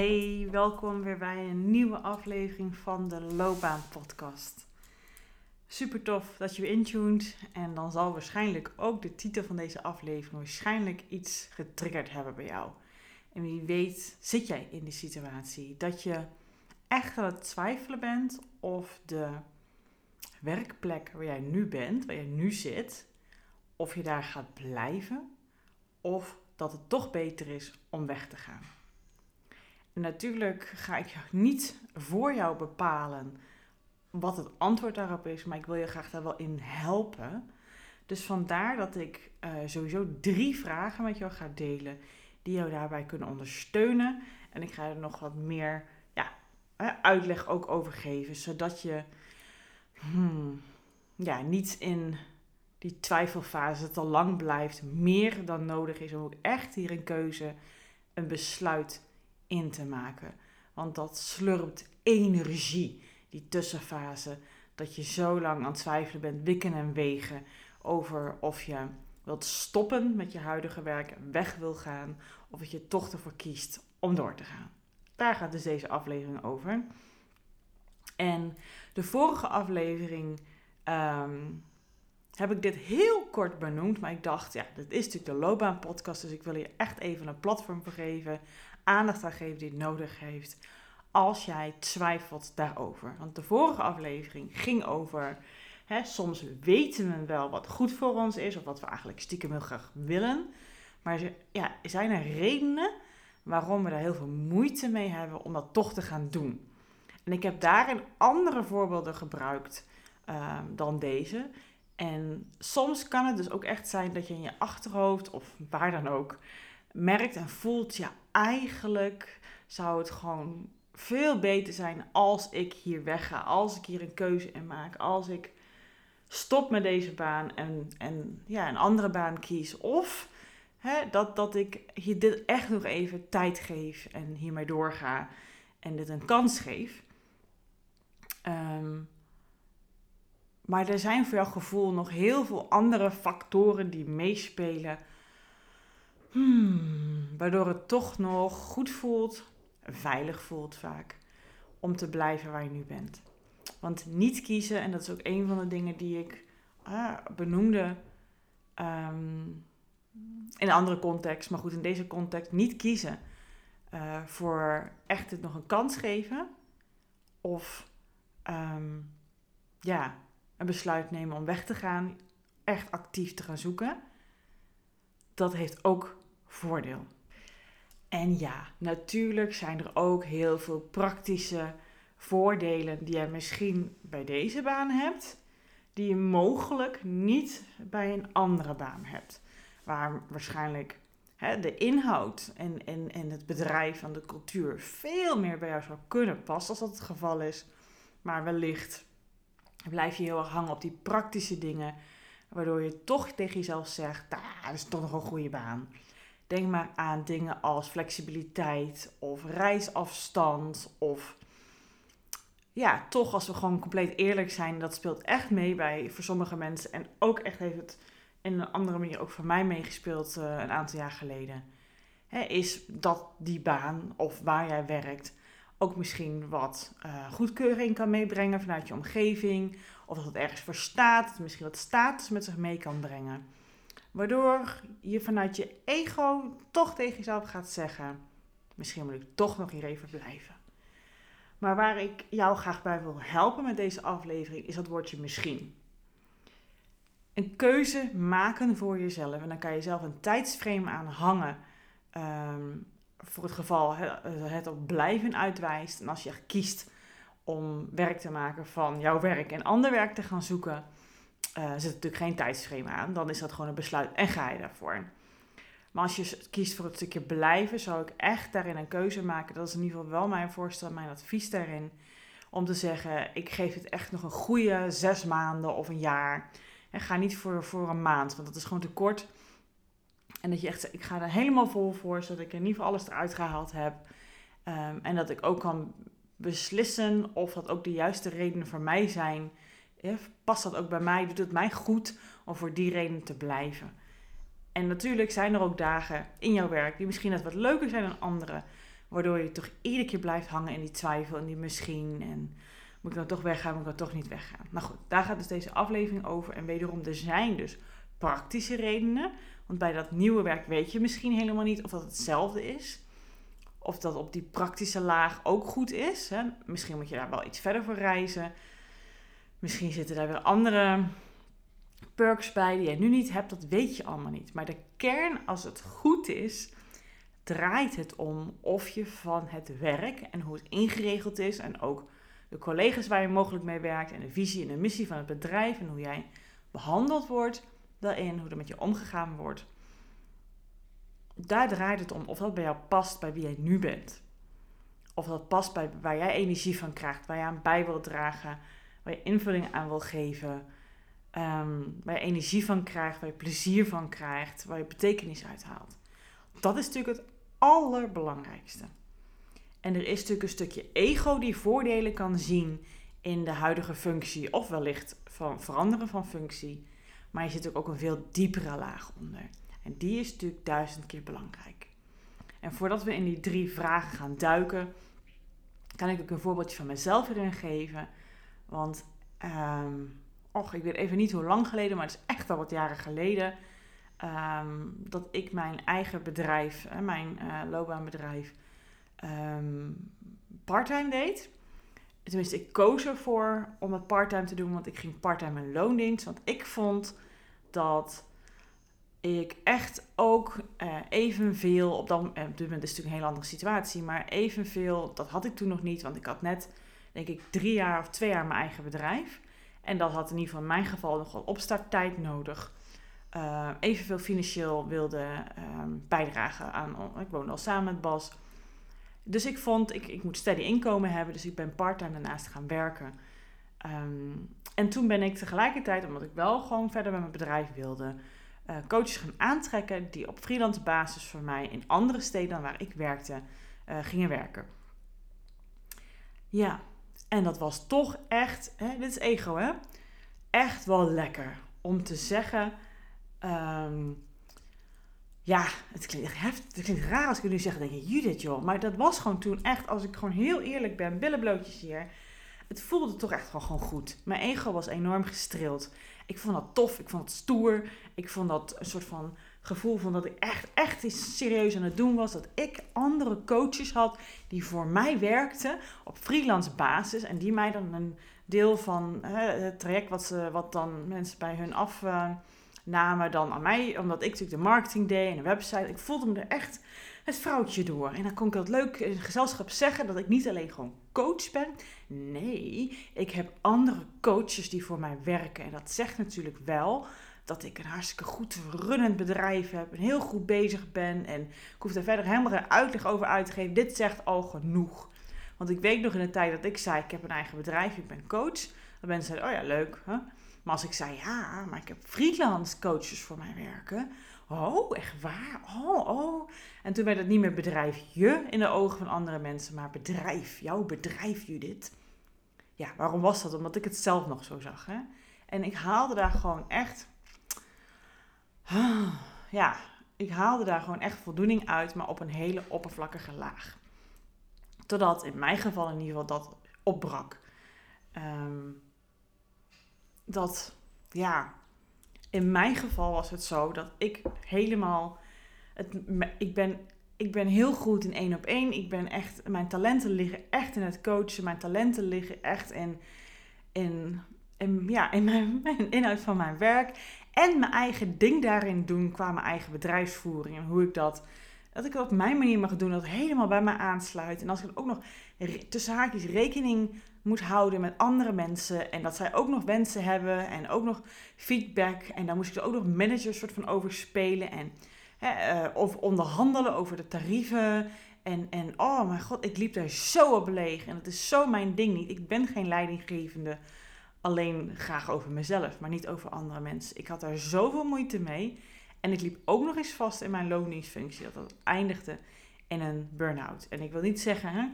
Hey, welkom weer bij een nieuwe aflevering van de Loopbaan Podcast. Super tof dat je weer intuned en dan zal waarschijnlijk ook de titel van deze aflevering waarschijnlijk iets getriggerd hebben bij jou. En wie weet zit jij in die situatie dat je echt aan het twijfelen bent of de werkplek waar jij nu bent, waar jij nu zit, of je daar gaat blijven of dat het toch beter is om weg te gaan. Natuurlijk ga ik niet voor jou bepalen wat het antwoord daarop is, maar ik wil je graag daar wel in helpen. Dus vandaar dat ik uh, sowieso drie vragen met jou ga delen die jou daarbij kunnen ondersteunen. En ik ga er nog wat meer ja, uitleg ook over geven, zodat je hmm, ja, niet in die twijfelfase te lang blijft, meer dan nodig is om ook echt hier een keuze, een besluit in te maken. Want dat slurpt energie, die tussenfase. Dat je zo lang aan het twijfelen bent, wikken en wegen over of je wilt stoppen met je huidige werk, weg wil gaan, of dat je toch ervoor kiest om door te gaan. Daar gaat dus deze aflevering over. En de vorige aflevering ehm, heb ik dit heel kort benoemd, maar ik dacht, ja, dit is natuurlijk de loopbaanpodcast, dus ik wil je echt even een platform voor geven aandacht aan geven die het nodig heeft als jij twijfelt daarover. Want de vorige aflevering ging over, hè, soms weten we wel wat goed voor ons is of wat we eigenlijk stiekem heel graag willen. Maar ja, zijn er redenen waarom we daar heel veel moeite mee hebben om dat toch te gaan doen. En ik heb daarin andere voorbeelden gebruikt ehm, dan deze. En soms kan het dus ook echt zijn dat je in je achterhoofd of waar dan ook merkt en voelt, ja, eigenlijk zou het gewoon veel beter zijn als ik hier wegga, als ik hier een keuze in maak, als ik stop met deze baan en, en ja, een andere baan kies. Of hè, dat, dat ik hier dit echt nog even tijd geef en hiermee doorga en dit een kans geef. Ehm, maar er zijn voor jouw gevoel nog heel veel andere factoren die meespelen Hmm, waardoor het toch nog goed voelt, veilig voelt vaak, om te blijven waar je nu bent. Want niet kiezen, en dat is ook een van de dingen die ik ah, benoemde um, in een andere context, maar goed, in deze context, niet kiezen uh, voor echt het nog een kans geven of um, ja, een besluit nemen om weg te gaan, echt actief te gaan zoeken. Dat heeft ook voordeel. En ja, natuurlijk zijn er ook heel veel praktische voordelen die je misschien bij deze baan hebt, die je mogelijk niet bij een andere baan hebt. Waar waarschijnlijk hè, de inhoud en, en, en het bedrijf en de cultuur veel meer bij jou zou kunnen passen als dat het geval is. Maar wellicht blijf je heel erg hangen op die praktische dingen, waardoor je toch tegen jezelf zegt, nou, dat is toch nog een goede baan. Denk maar aan dingen als flexibiliteit of reisafstand of ja, toch als we gewoon compleet eerlijk zijn, dat speelt echt mee bij voor sommige mensen en ook echt heeft het in een andere manier ook voor mij meegespeeld uh, een aantal jaar geleden. is dat die baan of waar jij werkt ook misschien wat uh, goedkeuring kan meebrengen vanuit je omgeving of dat het ergens voor staat, misschien wat status met zich mee kan brengen. Waardoor je vanuit je ego toch tegen jezelf gaat zeggen: misschien moet ik toch nog hier even blijven. Maar waar ik jou graag bij wil helpen met deze aflevering is dat woordje misschien. Een keuze maken voor jezelf. En dan kan je zelf een tijdsframe aan hangen. Um, voor het geval het op blijven uitwijst. En als je kiest om werk te maken van jouw werk en ander werk te gaan zoeken, uh, zit natuurlijk geen tijdschema aan. Dan is dat gewoon een besluit en ga je daarvoor. Maar als je kiest voor het stukje blijven, zou ik echt daarin een keuze maken. Dat is in ieder geval wel mijn voorstel, mijn advies daarin. Om te zeggen, ik geef het echt nog een goede zes maanden of een jaar. En ga niet voor, voor een maand, want dat is gewoon te kort. En dat je echt, ik ga er helemaal vol voor, zodat ik in ieder geval alles eruit gehaald heb. Um, en dat ik ook kan beslissen of dat ook de juiste redenen voor mij zijn. Past dat ook bij mij? Doet het mij goed om voor die reden te blijven? En natuurlijk zijn er ook dagen in jouw werk die misschien net wat leuker zijn dan andere. Waardoor je toch iedere keer blijft hangen in die twijfel en die misschien. En moet ik dan toch weggaan, moet ik dan toch niet weggaan? Nou goed, daar gaat dus deze aflevering over. En wederom, er zijn dus praktische redenen. Want bij dat nieuwe werk weet je misschien helemaal niet of dat hetzelfde is. Of dat op die praktische laag ook goed is. Hè? Misschien moet je daar wel iets verder voor reizen. Misschien zitten daar weer andere perks bij die je nu niet hebt. Dat weet je allemaal niet. Maar de kern, als het goed is, draait het om of je van het werk en hoe het ingeregeld is. En ook de collega's waar je mogelijk mee werkt. En de visie en de missie van het bedrijf. En hoe jij behandeld wordt daarin. Hoe er met je omgegaan wordt daar draait het om. Of dat bij jou past bij wie jij nu bent. Of dat past bij waar jij energie van krijgt, waar je aan bij wil dragen, waar je invulling aan wil geven, um, waar je energie van krijgt, waar je plezier van krijgt, waar je betekenis uithaalt. Dat is natuurlijk het allerbelangrijkste. En er is natuurlijk een stukje ego die voordelen kan zien in de huidige functie, of wellicht van veranderen van functie. Maar je zit ook een veel diepere laag onder. En die is natuurlijk duizend keer belangrijk. En voordat we in die drie vragen gaan duiken, kan ik ook een voorbeeldje van mezelf erin geven. Want, um, och, ik weet even niet hoe lang geleden, maar het is echt al wat jaren geleden. Ehm, dat ik mijn eigen bedrijf, mijn uh, loopbaanbedrijf, um, parttime deed. Tenminste, ik koos ervoor om het parttime te doen, want ik ging parttime in loondienst. Want ik vond dat ik echt ook uh, evenveel, op, dat, uh, op dit moment is het natuurlijk een hele andere situatie, maar evenveel, dat had ik toen nog niet, want ik had net, denk ik, drie jaar of twee jaar mijn eigen bedrijf. En dat had in ieder geval in mijn geval nog wel opstarttijd nodig. Uh, evenveel financieel wilde ehm, bijdragen aan, ik woonde al samen met Bas. Dus ik vond, ik, ik moet steady inkomen hebben, dus ik ben parttime daarnaast gaan werken. Um, en toen ben ik tegelijkertijd, omdat ik wel gewoon verder met mijn bedrijf wilde, uh, coaches gaan aantrekken die op freelance basis voor mij in andere steden dan waar ik werkte uh, gingen werken. Ja, en dat was toch echt, hè, dit is ego hè, echt wel lekker om te zeggen. Um, ja, het klinkt, het klinkt raar als ik nu zeg, denk je, Judith joh. Maar dat was gewoon toen echt, als ik gewoon heel eerlijk ben, billenblootjes hier. Het voelde toch echt wel gewoon goed. Mijn ego was enorm gestreeld. Ik vond dat tof, ik vond het stoer. Ik vond dat een soort van gevoel van dat ik echt, echt iets serieus aan het doen was. Dat ik andere coaches had die voor mij werkten op freelance basis. En die mij dan een deel van hè, het traject wat, ze, wat dan mensen bij hun afnamen dan aan mij. Omdat ik natuurlijk de marketing deed en de website. Ik voelde me er echt het vrouwtje door. En dan kon ik dat leuk in gezelschap zeggen dat ik niet alleen gewoon coach ben. Nee, ik heb andere coaches die voor mij werken. En dat zegt natuurlijk wel dat ik een hartstikke goed runnend bedrijf heb. En heel goed bezig ben. En ik hoef er verder helemaal geen uitleg over uit te geven. Dit zegt al genoeg. Want ik weet nog in de tijd dat ik zei: Ik heb een eigen bedrijf, ik ben coach. Dat mensen zeiden: Oh ja, leuk. Hè? Maar als ik zei: Ja, maar ik heb freelance coaches voor mij werken. Oh, echt waar? Oh, oh. En toen werd het niet meer bedrijf je in de ogen van andere mensen, maar bedrijf. Jouw bedrijf, Judith. Ja, waarom was dat? Omdat ik het zelf nog zo zag. Hè? En ik haalde daar gewoon echt. Ja, ik haalde daar gewoon echt voldoening uit, maar op een hele oppervlakkige laag. Totdat in mijn geval in ieder geval dat opbrak. Um, dat, ja, in mijn geval was het zo dat ik helemaal. Het, ik, ben, ik ben heel goed in één op één. Ik ben echt. Mijn talenten liggen echt in het coachen. Mijn talenten liggen echt in. in, in ja, in mijn inhoud van mijn werk. En mijn eigen ding daarin doen qua mijn eigen bedrijfsvoering. En hoe ik dat Dat ik het op mijn manier mag doen, dat helemaal bij mij aansluit. En als ik ook nog tussen haakjes rekening moet houden met andere mensen. En dat zij ook nog wensen hebben en ook nog feedback. En dan moest ik er ook nog managers soort van over spelen. En hè, uh, of onderhandelen over de tarieven. En, en oh mijn god, ik liep daar zo op leeg. En het is zo mijn ding niet. Ik ben geen leidinggevende. Alleen graag over mezelf, maar niet over andere mensen. Ik had daar zoveel moeite mee. En ik liep ook nog eens vast in mijn loondienstfunctie. Dat dat eindigde in een burn-out. En ik wil niet zeggen hè,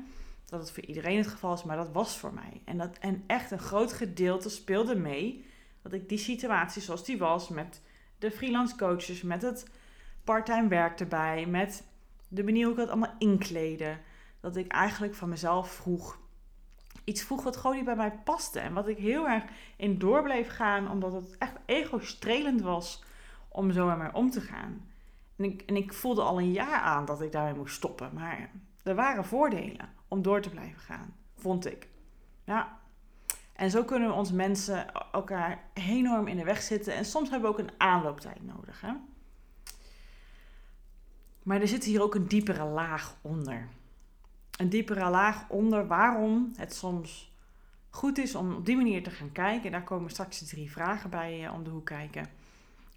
dat het voor iedereen het geval is, maar dat was voor mij. En, dat, en echt een groot gedeelte speelde mee dat ik die situatie zoals die was, met de freelance coaches, met het parttime werk erbij, met de manier hoe ik dat allemaal inkleden, dat ik eigenlijk van mezelf vroeg, iets vroeg wat gewoon niet bij mij paste. En wat ik heel erg in door bleef gaan, omdat het echt ego-strelend was om zo met mij om te gaan. En ik, en ik voelde al een jaar aan dat ik daarmee moest stoppen. Maar er waren voordelen om door te blijven gaan, vond ik. Ja. En zo kunnen we ons mensen elkaar enorm in de weg zitten. En soms hebben we ook een aanlooptijd nodig. Hè? Maar er zit hier ook een diepere laag onder. Een diepere laag onder waarom het soms goed is om op die manier te gaan kijken. Daar komen straks de drie vragen bij uh, om de hoek kijken.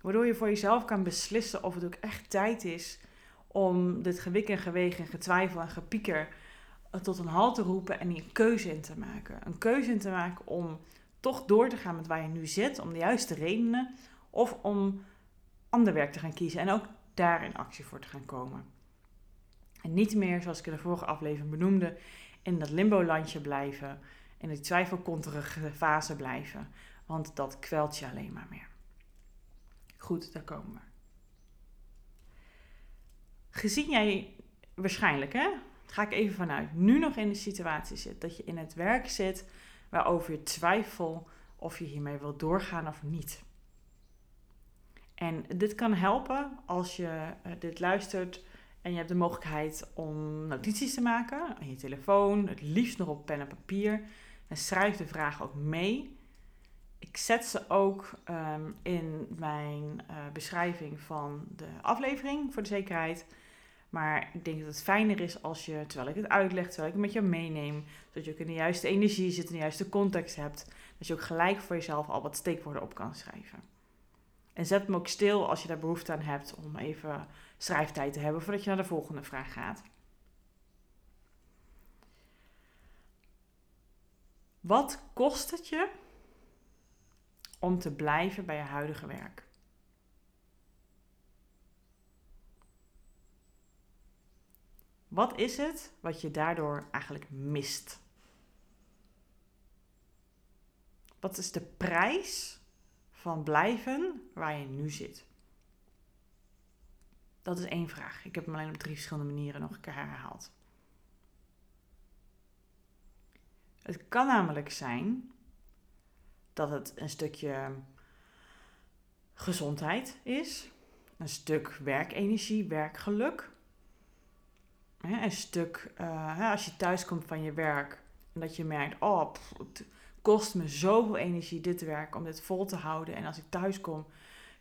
Waardoor je voor jezelf kan beslissen of het ook echt tijd is om dit gewik en gewegen en getwijfel en gepieker tot een halt te roepen en een keuze in te maken. Een keuze in te maken om toch door te gaan met waar je nu zit, om de juiste redenen, of om ander werk te gaan kiezen en ook daar in actie voor te gaan komen. En niet meer, zoals ik in de vorige aflevering benoemde, in dat limbo-landje blijven, in die twijfelkonterige fase blijven, want dat kwelt je alleen maar meer. Goed, daar komen we. Gezien jij waarschijnlijk, hè, ga ik even vanuit, nu nog in de situatie zit dat je in het werk zit waarover je twijfel of je hiermee wil doorgaan of niet. En dit kan helpen als je uh, dit luistert en je hebt de mogelijkheid om notities te maken aan je telefoon, het liefst nog op pen en papier. En schrijf de vraag ook mee. Ik zet ze ook um, in mijn uh, beschrijving van de aflevering voor de zekerheid. Maar ik denk dat het fijner is als je, terwijl ik het uitleg, terwijl ik het met je meeneem, zodat je ook in de juiste energie zit, in de juiste context hebt, dat je ook gelijk voor jezelf al wat steekwoorden op kan schrijven. En zet hem ook stil als je daar behoefte aan hebt om even schrijftijd te hebben voordat je naar de volgende vraag gaat. Wat kost het je om te blijven bij je huidige werk? Wat is het wat je daardoor eigenlijk mist? Wat is de prijs van blijven waar je nu zit? Dat is één vraag. Ik heb hem alleen op drie verschillende manieren nog een keer herhaald. Het kan namelijk zijn dat het een stukje gezondheid is, een stuk werkenergie, werkgeluk, een stuk uh, als je thuis komt van je werk en dat je merkt, oh, het kost me zoveel energie dit werk om dit vol te houden. En als ik thuis kom,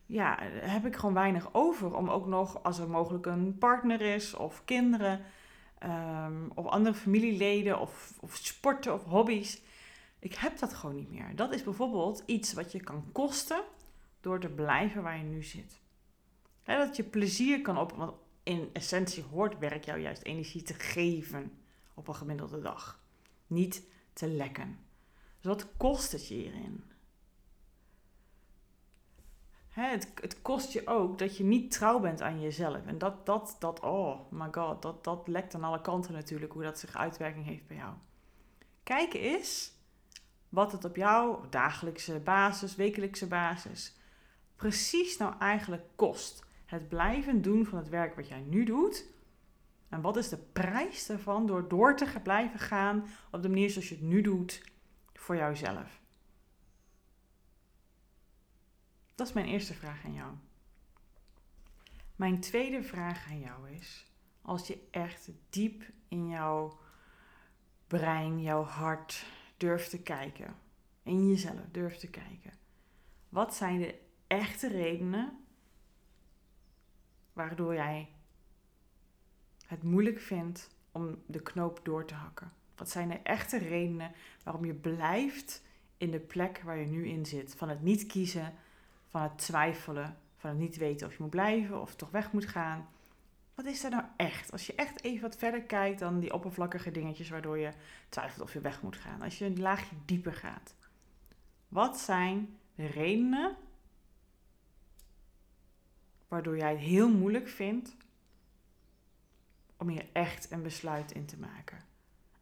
ja, heb ik gewoon weinig over om ook nog, als er mogelijk een partner is of kinderen um, of andere familieleden of, of sporten of hobby's. Ik heb dat gewoon niet meer. Dat is bijvoorbeeld iets wat je kan kosten door te blijven waar je nu zit. dat je plezier kan op, want in essentie hoort werk jou juist energie te geven op een gemiddelde dag. Niet te lekken. Dus wat kost het je hierin? Het, het, kost je ook dat je niet trouw bent aan jezelf. En dat, dat, dat, oh my god, dat, dat lekt aan alle kanten natuurlijk, hoe dat zich uitwerking heeft bij jou. Kijk eens wat het op jouw dagelijkse basis, wekelijkse basis, precies nou eigenlijk kost. Het blijven doen van het werk wat jij nu doet. En wat is de prijs daarvan door door te blijven gaan op de manier zoals je het nu doet voor jouzelf? Dat is mijn eerste vraag aan jou. Mijn tweede vraag aan jou is: als je echt diep in jouw brein, jouw hart durft te kijken, in jezelf durft te kijken, wat zijn de echte redenen waardoor jij het moeilijk vindt om de knoop door te hakken? Wat zijn de echte redenen waarom je blijft in de plek waar je nu in zit? Van het niet kiezen, van het twijfelen, van het niet weten of je moet blijven of toch weg moet gaan. Wat is er nou echt? Als je echt even wat verder kijkt dan die oppervlakkige dingetjes waardoor je twijfelt of je weg moet gaan. Als je een laagje dieper gaat. Wat zijn de redenen waardoor jij het heel moeilijk vindt om hier echt een besluit in te maken?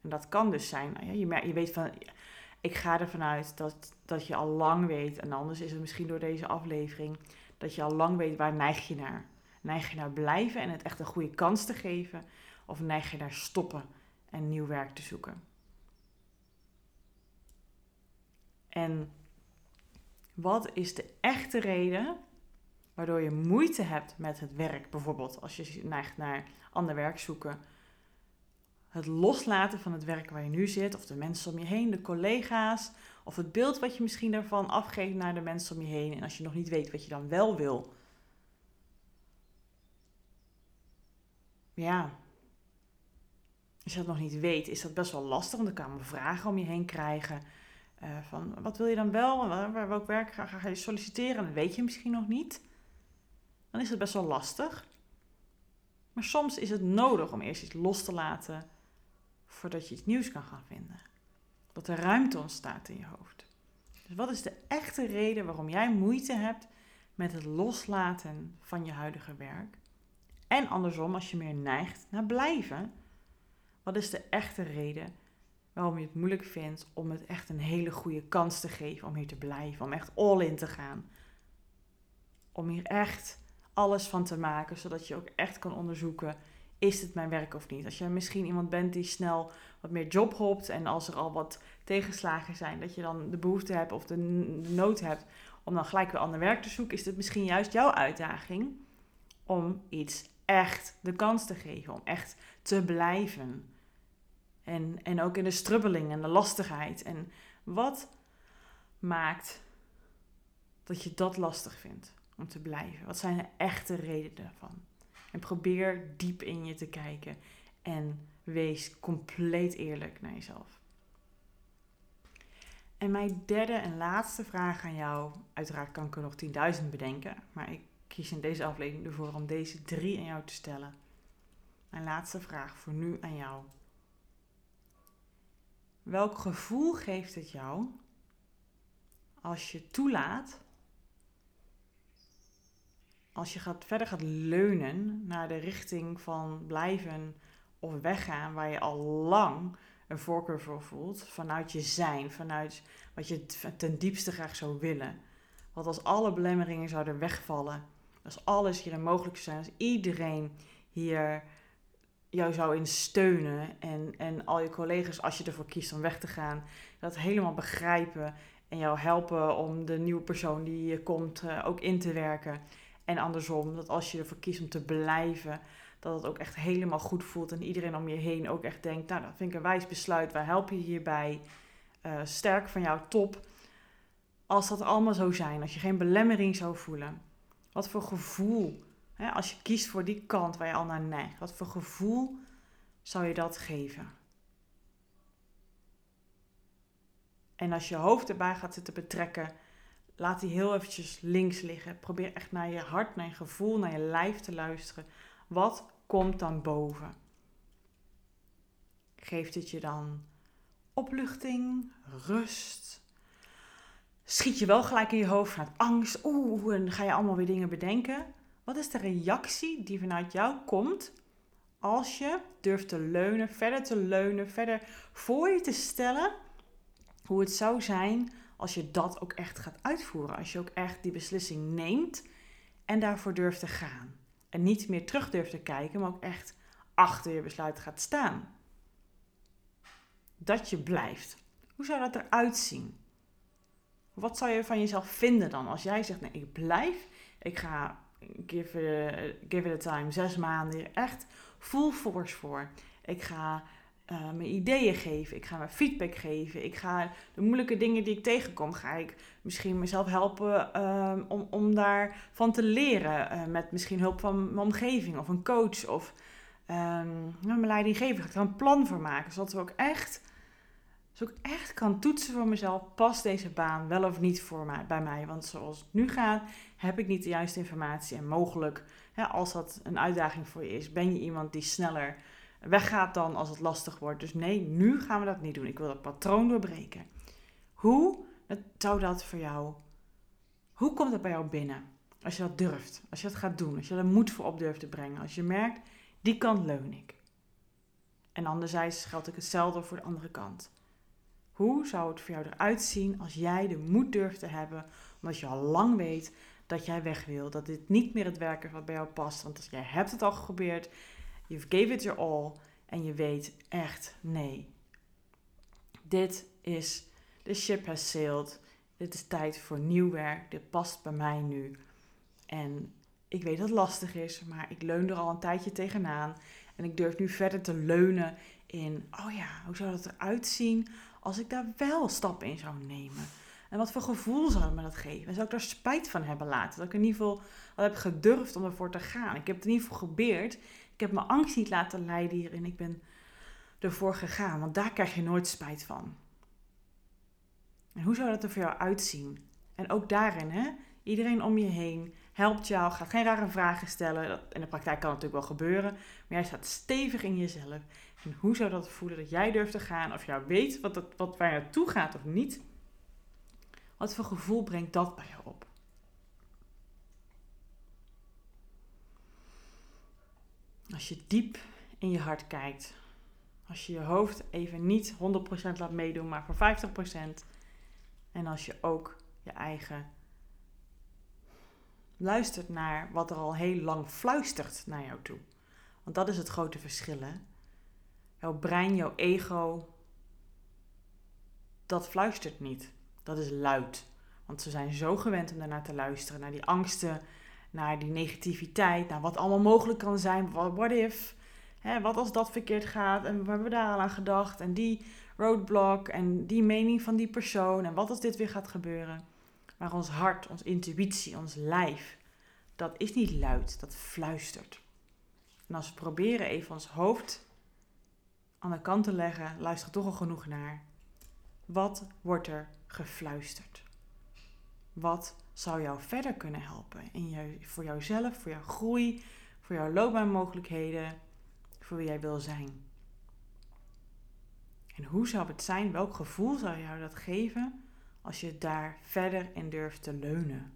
En dat kan dus zijn, nou je weet van, ik ga ervan uit dat, dat je al lang weet, en anders is het misschien door deze aflevering, dat je al lang weet waar neig je naar. Neig je naar blijven en het echt een goede kans te geven, of neig je naar stoppen en nieuw werk te zoeken? En wat is de echte reden waardoor je moeite hebt met het werk? Bijvoorbeeld als je neigt naar ander werk zoeken het loslaten van het werk waar je nu zit, of de mensen om je heen, de collega's, of het beeld wat je misschien daarvan afgeeft naar de mensen om je heen. En als je nog niet weet wat je dan wel wil. Ja, als je dat nog niet weet, is dat best wel lastig, want dan kan je vragen om je heen krijgen. Uh, van wat wil je dan wel? Welk werk ga, ga je solliciteren? Dat weet je misschien nog niet. Dan is het best wel lastig. Maar soms is het nodig om eerst iets los te laten voordat je iets nieuws kan gaan vinden. Dat er ruimte ontstaat in je hoofd. Dus wat is de echte reden waarom jij moeite hebt met het loslaten van je huidige werk? En andersom, als je meer neigt naar blijven, wat is de echte reden waarom je het moeilijk vindt om het echt een hele goede kans te geven om hier te blijven, om echt all in te gaan? Om hier echt alles van te maken, zodat je ook echt kan onderzoeken is het mijn werk of niet? Als je misschien iemand bent die snel wat meer job hopt en als er al wat tegenslagen zijn, dat je dan de behoefte hebt of de, nood hebt om dan gelijk weer ander werk te zoeken, is het misschien juist jouw uitdaging om iets echt de kans te geven, om echt te blijven. En, en ook in de strubbeling en de lastigheid. En wat maakt dat je dat lastig vindt om te blijven? Wat zijn de echte redenen daarvan? En probeer diep in je te kijken. En wees compleet eerlijk naar jezelf. En mijn derde en laatste vraag aan jou. Uiteraard kan ik er nog 10.000 bedenken. Maar ik kies in deze aflevering ervoor om deze drie aan jou te stellen. Mijn laatste vraag voor nu aan jou. Welk gevoel geeft het jou als je toelaat als je gaat, verder gaat leunen naar de richting van blijven of weggaan, waar je al lang een voorkeur voor voelt, vanuit je zijn, vanuit wat je ten diepste graag zou willen. Want als alle belemmeringen zouden wegvallen, als alles hierin mogelijk zou zijn, als iedereen hier jou zou in steunen en, en al je collega's, als je ervoor kiest om weg te gaan, dat helemaal begrijpen en jou helpen om de nieuwe persoon die komt uh, ook in te werken en andersom, dat als je ervoor kiest om te blijven, dat het ook echt helemaal goed voelt. En iedereen om je heen ook echt denkt, nou dat vind ik een wijs besluit, wij helpen je hierbij. Uh, sterk van jou, top. Als dat allemaal zou zijn, als je geen belemmering zou voelen. Wat voor gevoel, hè, als je kiest voor die kant waar je al naar neigt, wat voor gevoel zou je dat geven? En als je hoofd erbij gaat zitten betrekken, laat die heel eventjes links liggen. Probeer echt naar je hart, naar je gevoel, naar je lijf te luisteren. Wat komt dan boven? Geeft het je dan opluchting, rust? Schiet je wel gelijk in je hoofd vanuit angst? Oeh, en ga je allemaal weer dingen bedenken? Wat is de reactie die vanuit jou komt als je durft te leunen, verder te leunen, verder voor je te stellen hoe het zou zijn als je dat ook echt gaat uitvoeren. Als je ook echt die beslissing neemt en daarvoor durft te gaan. En niet meer terug durft te kijken, maar ook echt achter je besluit gaat staan. Dat je blijft. Hoe zou dat eruit zien? Wat zou je van jezelf vinden dan als jij zegt: nee, ik blijf, ik ga give it, give it a time, zes maanden echt full force voor. Ik ga uh, mijn ideeën geven. Ik ga mijn feedback geven. Ik ga de moeilijke dingen die ik tegenkom, ga ik misschien mezelf helpen uh, om, om daarvan te leren. Uh, met misschien hulp van mijn omgeving of een coach. Of um, mijn leidinggever ga ik een plan voor maken. Zodat we ook echt, zodat ik echt kan toetsen voor mezelf. Past deze baan wel of niet voor mij, bij mij? Want zoals het nu gaat, heb ik niet de juiste informatie. En mogelijk, als dat een uitdaging voor je is, ben je iemand die sneller weggaat dan als het lastig wordt. Dus nee, nu gaan we dat niet doen. Ik wil dat patroon doorbreken. Hoe zou dat voor jou, hoe komt dat bij jou binnen? Als je dat durft, als je dat gaat doen, als je er moed voor op durft te brengen. Als je merkt, die kant leun ik. En anderzijds geldt ook hetzelfde voor de andere kant. Hoe zou het voor jou eruit zien als jij de moed durft te hebben, omdat je al lang weet dat jij weg wil, dat dit niet meer het werk is wat bij jou past, want jij hebt het al geprobeerd, je gave it your all en je weet echt nee. Dit is, the ship has sailed, dit is tijd voor nieuw werk, dit past bij mij nu. En ik weet dat het lastig is, maar ik leun er al een tijdje tegenaan. En ik durf nu verder te leunen in, oh ja, hoe zou dat eruit zien als ik daar wel stappen in zou nemen? En wat voor gevoel zou het me dat geven? En zou ik daar spijt van hebben laten? Dat ik in ieder geval al heb gedurfd om ervoor te gaan. Ik heb het in ieder geval geprobeerd. Ik heb mijn angst niet laten leiden hierin. Ik ben ervoor gegaan, want daar krijg je nooit spijt van. En hoe zou dat er voor jou uitzien? En ook daarin, hè? Iedereen om je heen helpt jou, gaat geen rare vragen stellen. In de praktijk kan natuurlijk wel gebeuren, maar jij staat stevig in jezelf. En hoe zou dat voelen dat jij durft te gaan, of jij weet wat, dat, wat waar je naartoe gaat of niet? Wat voor gevoel brengt dat bij jou op? Als je diep in je hart kijkt, als je je hoofd even niet 100% laat meedoen, maar voor 50%, en als je ook je eigen luistert naar wat er al heel lang fluistert naar jou toe. Want dat is het grote verschil. Hè? Jouw brein, jouw ego, dat fluistert niet. Dat is luid. Want ze zijn zo gewend om daarnaar te luisteren, naar die angsten, naar die negativiteit, naar wat allemaal mogelijk kan zijn. What if? Hè, wat als dat verkeerd gaat? En we hebben daar al aan gedacht? En die roadblock en die mening van die persoon. En wat als dit weer gaat gebeuren? Maar ons hart, onze intuïtie, ons lijf, dat is niet luid, dat fluistert. En als we proberen even ons hoofd aan de kant te leggen, luister toch al genoeg naar. Wat wordt er gefluisterd? Wat zou jou verder kunnen helpen in je, voor jouzelf, voor jouw groei, voor jouw loopbaanmogelijkheden, voor wie jij wil zijn? En hoe zou het zijn? Welk gevoel zou jou dat geven als je daar verder in durft te leunen?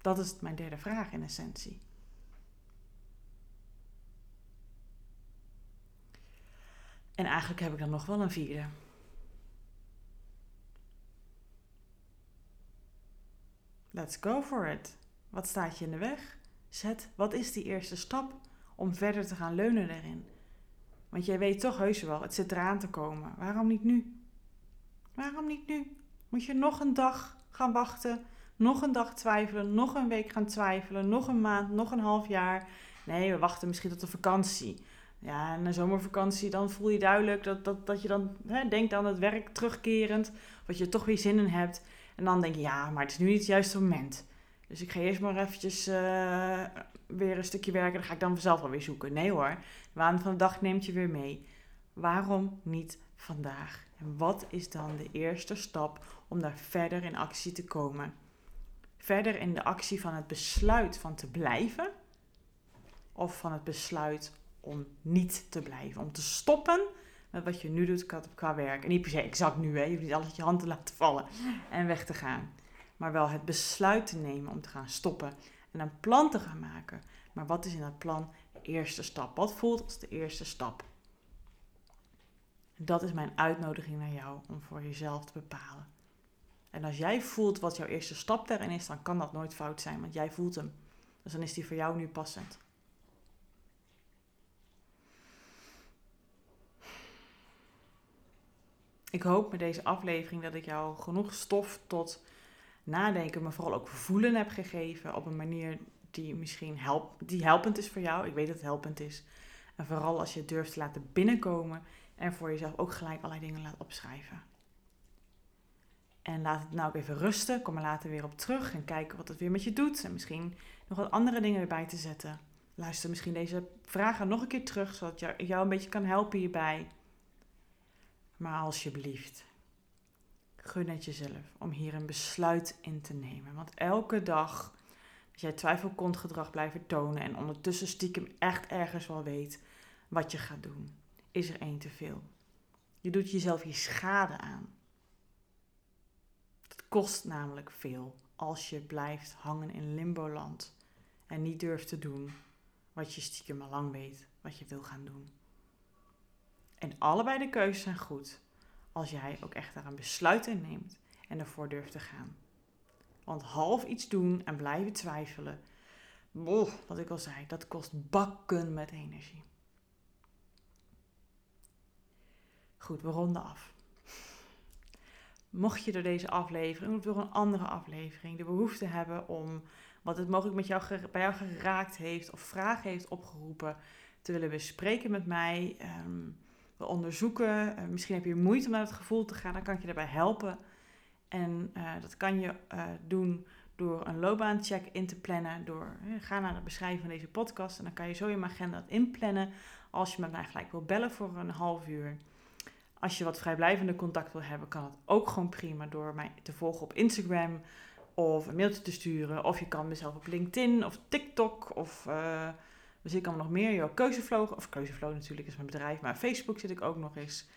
Dat is mijn derde vraag in essentie. En eigenlijk heb ik dan nog wel een vierde. Let's go for it. Wat staat je in de weg? Zet, wat is die eerste stap om verder te gaan leunen daarin? Want jij weet toch heus wel, het zit eraan te komen. Waarom niet nu? Waarom niet nu? Moet je nog een dag gaan wachten, nog een dag twijfelen, nog een week gaan twijfelen, nog een maand, nog een half jaar? Nee, we wachten misschien tot de vakantie. Ja, een zomervakantie, dan voel je duidelijk dat, dat, dat je dan hè, denkt aan het werk terugkerend, wat je toch weer zin in hebt. En dan denk je, ja, maar het is nu niet het juiste moment. Dus ik ga eerst maar eventjes uh, weer een stukje werken, dan ga ik dan vanzelf wel weer zoeken. Nee hoor, de waan van de dag neemt je weer mee. Waarom niet vandaag? En wat is dan de eerste stap om daar verder in actie te komen? Verder in de actie van het besluit van te blijven of van het besluit om niet te blijven, om te stoppen wat je nu doet qua werk. En niet per se exact nu, hè. je hoeft niet alles je hand te laten vallen en weg te gaan. Maar wel het besluit te nemen om te gaan stoppen en een plan te gaan maken. Maar wat is in dat plan de eerste stap? Wat voelt als de eerste stap? Dat is mijn uitnodiging naar jou om voor jezelf te bepalen. En als jij voelt wat jouw eerste stap daarin is, dan kan dat nooit fout zijn, want jij voelt hem. Dus dan is die voor jou nu passend. Ik hoop met deze aflevering dat ik jou genoeg stof tot nadenken, maar vooral ook voelen heb gegeven op een manier die misschien help, die helpend is voor jou. Ik weet dat het helpend is. En vooral als je het durft te laten binnenkomen en voor jezelf ook gelijk allerlei dingen laat opschrijven. En laat het nou ook even rusten. Kom er later weer op terug en kijken wat het weer met je doet. En misschien nog wat andere dingen erbij te zetten. luister misschien deze vragen nog een keer terug, zodat ik jou een beetje kan helpen hierbij. Maar alsjeblieft, gun het jezelf om hier een besluit in te nemen. Want elke dag dat jij twijfelkontgedrag blijft tonen en ondertussen stiekem echt ergens wel weet wat je gaat doen, is er één te veel. Je doet jezelf je schade aan. Het kost namelijk veel als je blijft hangen in limboland en niet durft te doen wat je stiekem al lang weet wat je wil gaan doen. En allebei de keuzes zijn goed als jij ook echt daar een besluit in neemt en ervoor durft te gaan. Want half iets doen en blijven twijfelen, boh, wat ik al zei, dat kost bakken met energie. Goed, we ronden af. Mocht je door deze aflevering of door een andere aflevering de behoefte hebben om wat het mogelijk met jou, bij jou geraakt heeft of vragen heeft opgeroepen te willen bespreken met mij, um, we onderzoeken. Uh, misschien heb je moeite om naar het gevoel te gaan, dan kan ik je daarbij helpen. En uh, dat kan je uh, doen door een loopbaancheck in te plannen. Door, ga naar de beschrijving van deze podcast en dan kan je zo mijn agenda inplannen. Als je met mij gelijk wil bellen voor een half uur. Als je wat vrijblijvende contact wil hebben, kan het ook gewoon prima door mij te volgen op Instagram of een mailtje te sturen. Of je kan mezelf op LinkedIn of TikTok of dus ik kan nog meer. Jouw keuzeflow, of keuzeflow natuurlijk is mijn bedrijf, maar Facebook zit ik ook nog eens.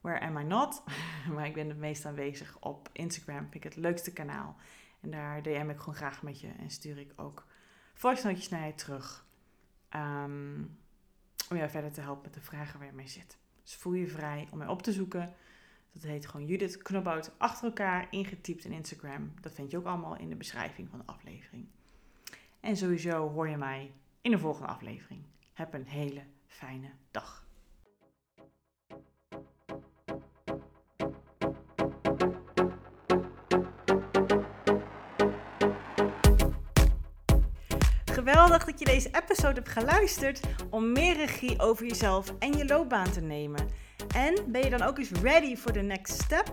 Where am I not? maar ik ben het meest aanwezig op Instagram. Vind ik het leukste kanaal. En daar DM ik gewoon graag met je en stuur ik ook voice naar je terug. Um, om jou verder te helpen met de vragen waar je mee zit. Dus voel je vrij om mij op te zoeken. Dat heet gewoon Judith Knobbout achter elkaar ingetypt in Instagram. Dat vind je ook allemaal in de beschrijving van de aflevering. En sowieso hoor je mij in de volgende aflevering. Heb een hele fijne dag. Geweldig dat je deze episode hebt geluisterd om meer regie over jezelf en je loopbaan te nemen. En ben je dan ook eens ready for the next step?